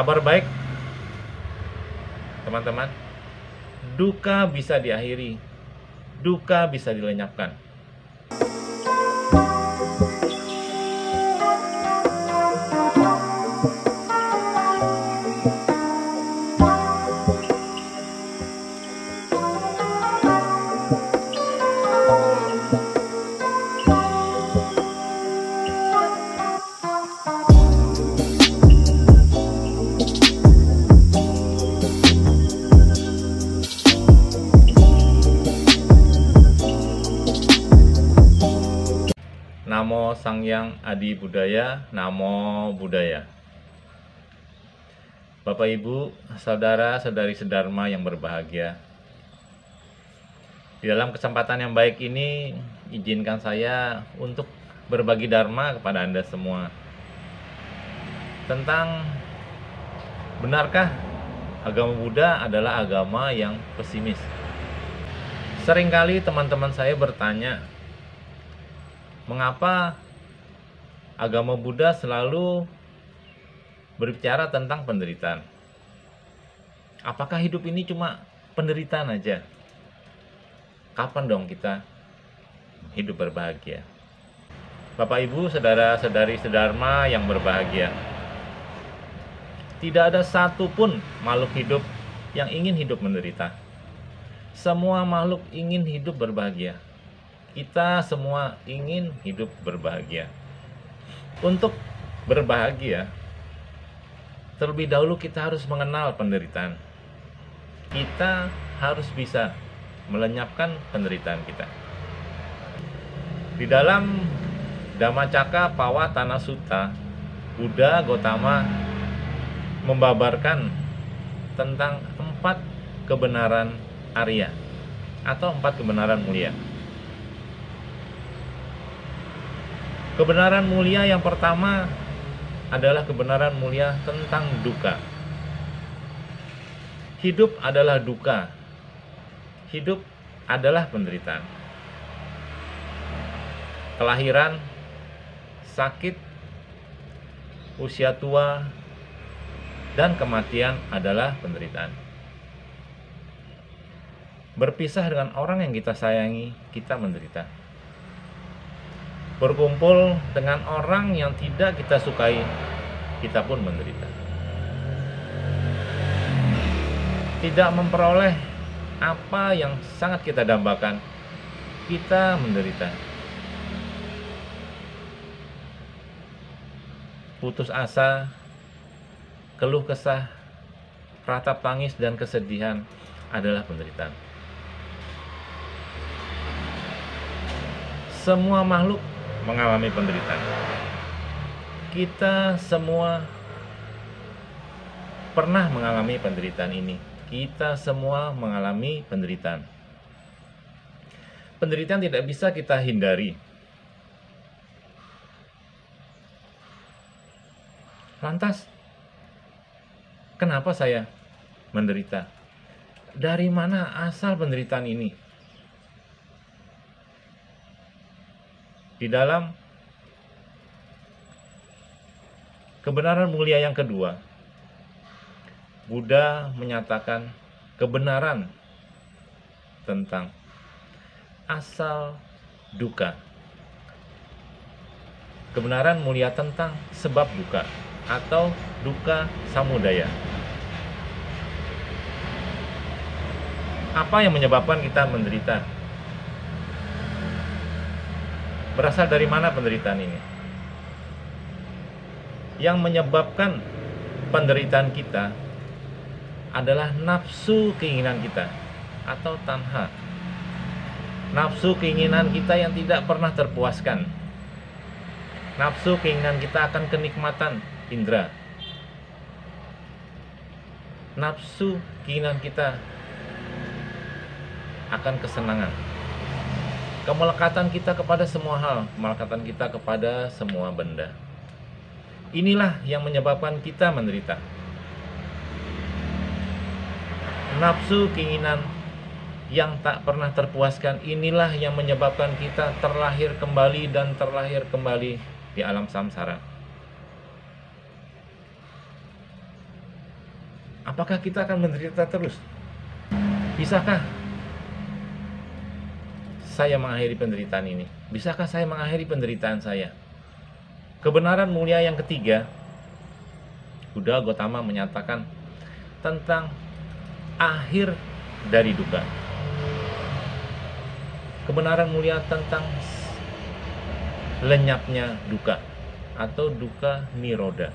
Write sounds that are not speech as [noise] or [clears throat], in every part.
Kabar baik, teman-teman, duka bisa diakhiri, duka bisa dilenyapkan. Sangyang Adi Budaya, Namo Budaya. Bapak Ibu, saudara-saudari sedharma yang berbahagia. Di dalam kesempatan yang baik ini, izinkan saya untuk berbagi dharma kepada Anda semua. Tentang benarkah agama Buddha adalah agama yang pesimis? Seringkali teman-teman saya bertanya, mengapa agama Buddha selalu berbicara tentang penderitaan? Apakah hidup ini cuma penderitaan aja? Kapan dong kita hidup berbahagia? Bapak Ibu, saudara-saudari sedharma yang berbahagia. Tidak ada satupun makhluk hidup yang ingin hidup menderita. Semua makhluk ingin hidup berbahagia kita semua ingin hidup berbahagia. Untuk berbahagia, terlebih dahulu kita harus mengenal penderitaan. Kita harus bisa melenyapkan penderitaan kita. Di dalam Dhammacakka Pawatana Sutta, Buddha Gotama membabarkan tentang empat kebenaran Arya atau empat kebenaran mulia. Kebenaran mulia yang pertama adalah kebenaran mulia tentang duka. Hidup adalah duka. Hidup adalah penderitaan. Kelahiran, sakit, usia tua, dan kematian adalah penderitaan. Berpisah dengan orang yang kita sayangi, kita menderita berkumpul dengan orang yang tidak kita sukai, kita pun menderita. Tidak memperoleh apa yang sangat kita dambakan, kita menderita. Putus asa, keluh kesah, ratap tangis dan kesedihan adalah penderitaan. Semua makhluk mengalami penderitaan. Kita semua pernah mengalami penderitaan ini. Kita semua mengalami penderitaan. Penderitaan tidak bisa kita hindari. Lantas, kenapa saya menderita? Dari mana asal penderitaan ini? Di dalam kebenaran mulia yang kedua, Buddha menyatakan kebenaran tentang asal duka. Kebenaran mulia tentang sebab duka atau duka samudaya. Apa yang menyebabkan kita menderita? Berasal dari mana penderitaan ini? Yang menyebabkan penderitaan kita adalah nafsu keinginan kita atau tanha. Nafsu keinginan kita yang tidak pernah terpuaskan. Nafsu keinginan kita akan kenikmatan indera. Nafsu keinginan kita akan kesenangan kemelekatan kita kepada semua hal, kemelekatan kita kepada semua benda. Inilah yang menyebabkan kita menderita. Nafsu keinginan yang tak pernah terpuaskan inilah yang menyebabkan kita terlahir kembali dan terlahir kembali di alam samsara. apakah kita akan menderita terus? Bisakah saya mengakhiri penderitaan ini? Bisakah saya mengakhiri penderitaan saya? Kebenaran mulia yang ketiga, Buddha Gotama menyatakan tentang akhir dari duka. Kebenaran mulia tentang lenyapnya duka atau duka niroda.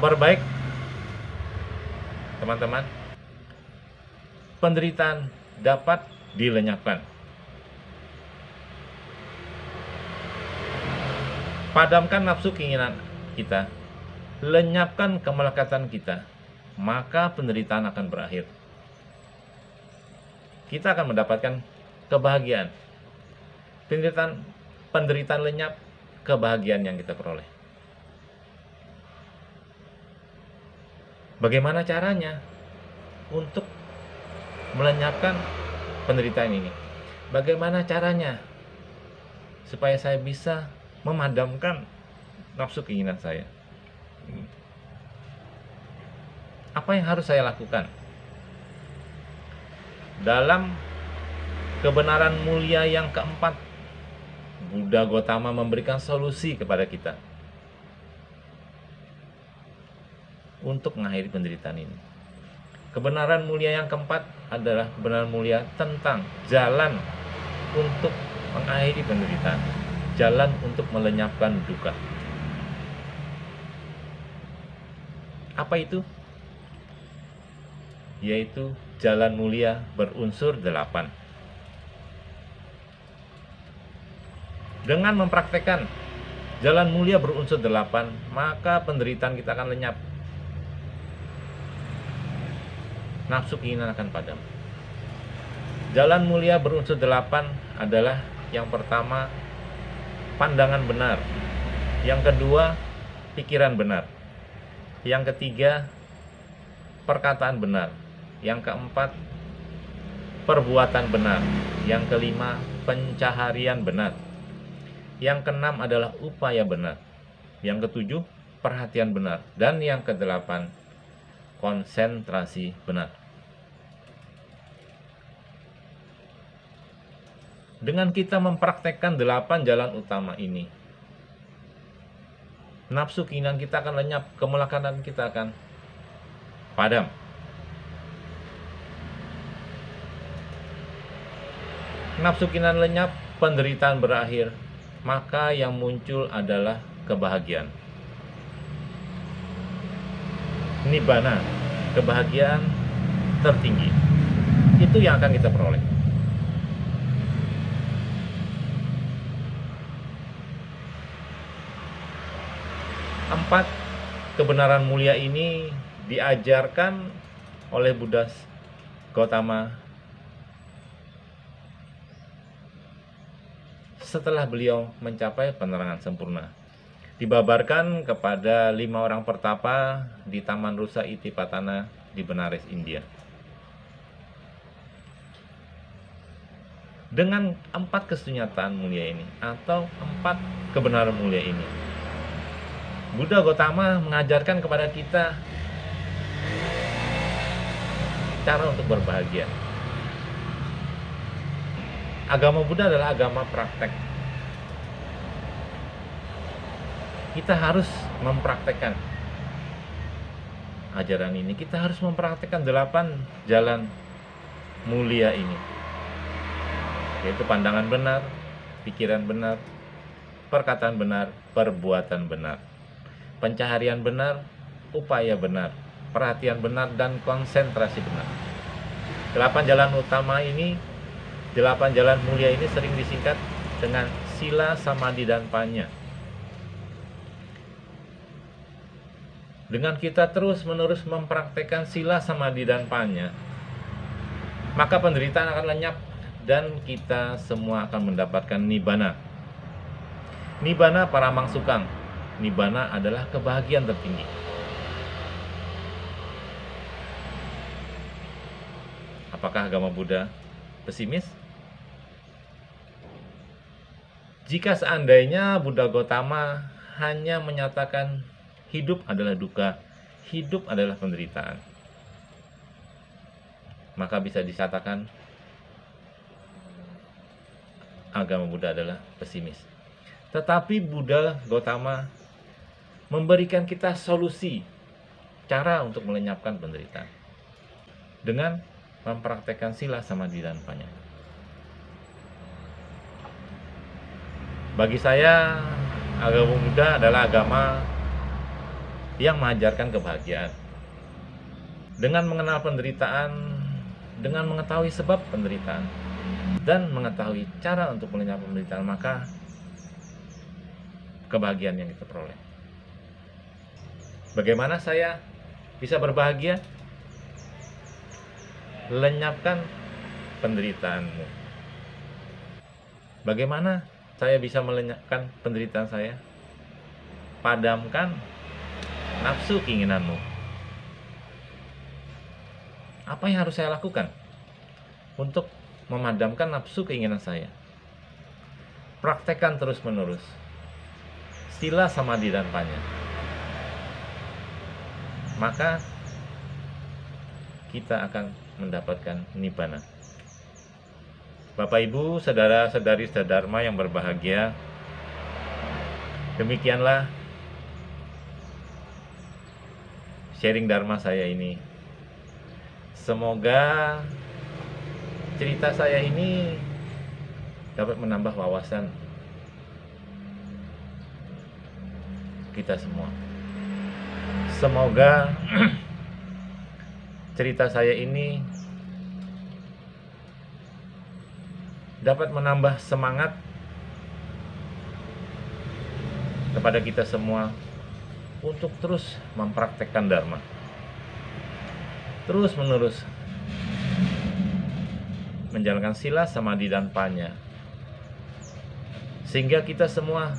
Kabar baik, teman-teman, penderitaan dapat dilenyapkan. Padamkan nafsu keinginan kita, lenyapkan kemelekatan kita, maka penderitaan akan berakhir. Kita akan mendapatkan kebahagiaan. Penderitaan, penderitaan lenyap, kebahagiaan yang kita peroleh. Bagaimana caranya untuk melenyapkan penderitaan ini? Bagaimana caranya supaya saya bisa memadamkan nafsu keinginan saya? Apa yang harus saya lakukan? Dalam kebenaran mulia yang keempat, Buddha Gotama memberikan solusi kepada kita untuk mengakhiri penderitaan ini. Kebenaran mulia yang keempat adalah kebenaran mulia tentang jalan untuk mengakhiri penderitaan, jalan untuk melenyapkan duka. Apa itu? Yaitu jalan mulia berunsur delapan. Dengan mempraktekkan jalan mulia berunsur delapan, maka penderitaan kita akan lenyap nafsu keinginan akan padam. Jalan mulia berunsur delapan adalah yang pertama pandangan benar, yang kedua pikiran benar, yang ketiga perkataan benar, yang keempat perbuatan benar, yang kelima pencaharian benar, yang keenam adalah upaya benar, yang ketujuh perhatian benar, dan yang kedelapan konsentrasi benar. Dengan kita mempraktekkan delapan jalan utama ini, nafsu keinginan kita akan lenyap, kemelakanan kita akan padam. Nafsu keinginan lenyap, penderitaan berakhir, maka yang muncul adalah kebahagiaan. Nibbana, kebahagiaan tertinggi. Itu yang akan kita peroleh. Empat, kebenaran mulia ini diajarkan oleh Buddha Gautama setelah beliau mencapai penerangan sempurna. Dibabarkan kepada lima orang pertapa di Taman Rusa Itipatana di Benares, India. Dengan empat kesunyataan mulia ini atau empat kebenaran mulia ini, Buddha Gotama mengajarkan kepada kita cara untuk berbahagia. Agama Buddha adalah agama praktek. Kita harus mempraktekkan ajaran ini. Kita harus mempraktekkan delapan jalan mulia ini. Yaitu pandangan benar, pikiran benar, perkataan benar, perbuatan benar pencaharian benar, upaya benar, perhatian benar, dan konsentrasi benar. Delapan jalan utama ini, delapan jalan mulia ini sering disingkat dengan sila, samadhi, dan panya. Dengan kita terus-menerus mempraktekkan sila, samadhi, dan panya, maka penderitaan akan lenyap dan kita semua akan mendapatkan nibana. Nibana para mangsukang, Nibbana adalah kebahagiaan tertinggi. Apakah agama Buddha pesimis? Jika seandainya Buddha Gotama hanya menyatakan hidup adalah duka, hidup adalah penderitaan, maka bisa dikatakan agama Buddha adalah pesimis. Tetapi Buddha Gotama memberikan kita solusi cara untuk melenyapkan penderitaan dengan mempraktekkan sila samadhi dan panya. Bagi saya, agama Buddha adalah agama yang mengajarkan kebahagiaan. Dengan mengenal penderitaan, dengan mengetahui sebab penderitaan, dan mengetahui cara untuk melenyapkan penderitaan, maka kebahagiaan yang kita peroleh. Bagaimana saya bisa berbahagia? Lenyapkan penderitaanmu. Bagaimana saya bisa melenyapkan penderitaan saya? Padamkan nafsu keinginanmu. Apa yang harus saya lakukan untuk memadamkan nafsu keinginan saya? Praktekkan terus-menerus. Sila samadhi dan panya. Maka kita akan mendapatkan nibbana. Bapak Ibu, saudara-saudari sedharma yang berbahagia, demikianlah sharing dharma saya ini. Semoga cerita saya ini dapat menambah wawasan kita semua. Semoga [clears throat] cerita saya ini dapat menambah semangat kepada kita semua untuk terus mempraktekkan Dharma. Terus menerus menjalankan sila, samadhi, dan panya. Sehingga kita semua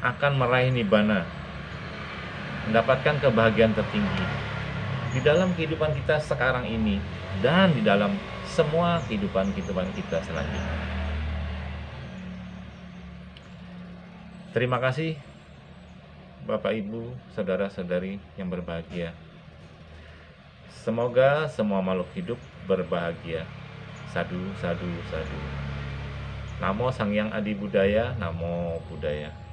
akan meraih nibbana, mendapatkan kebahagiaan tertinggi di dalam kehidupan kita sekarang ini dan di dalam semua kehidupan-kehidupan kita selanjutnya. Terima kasih Bapak Ibu, saudara-saudari yang berbahagia. Semoga semua makhluk hidup berbahagia. Sadu, sadu, sadu. Namo Sang Yang Adi Budaya, Namo Budaya.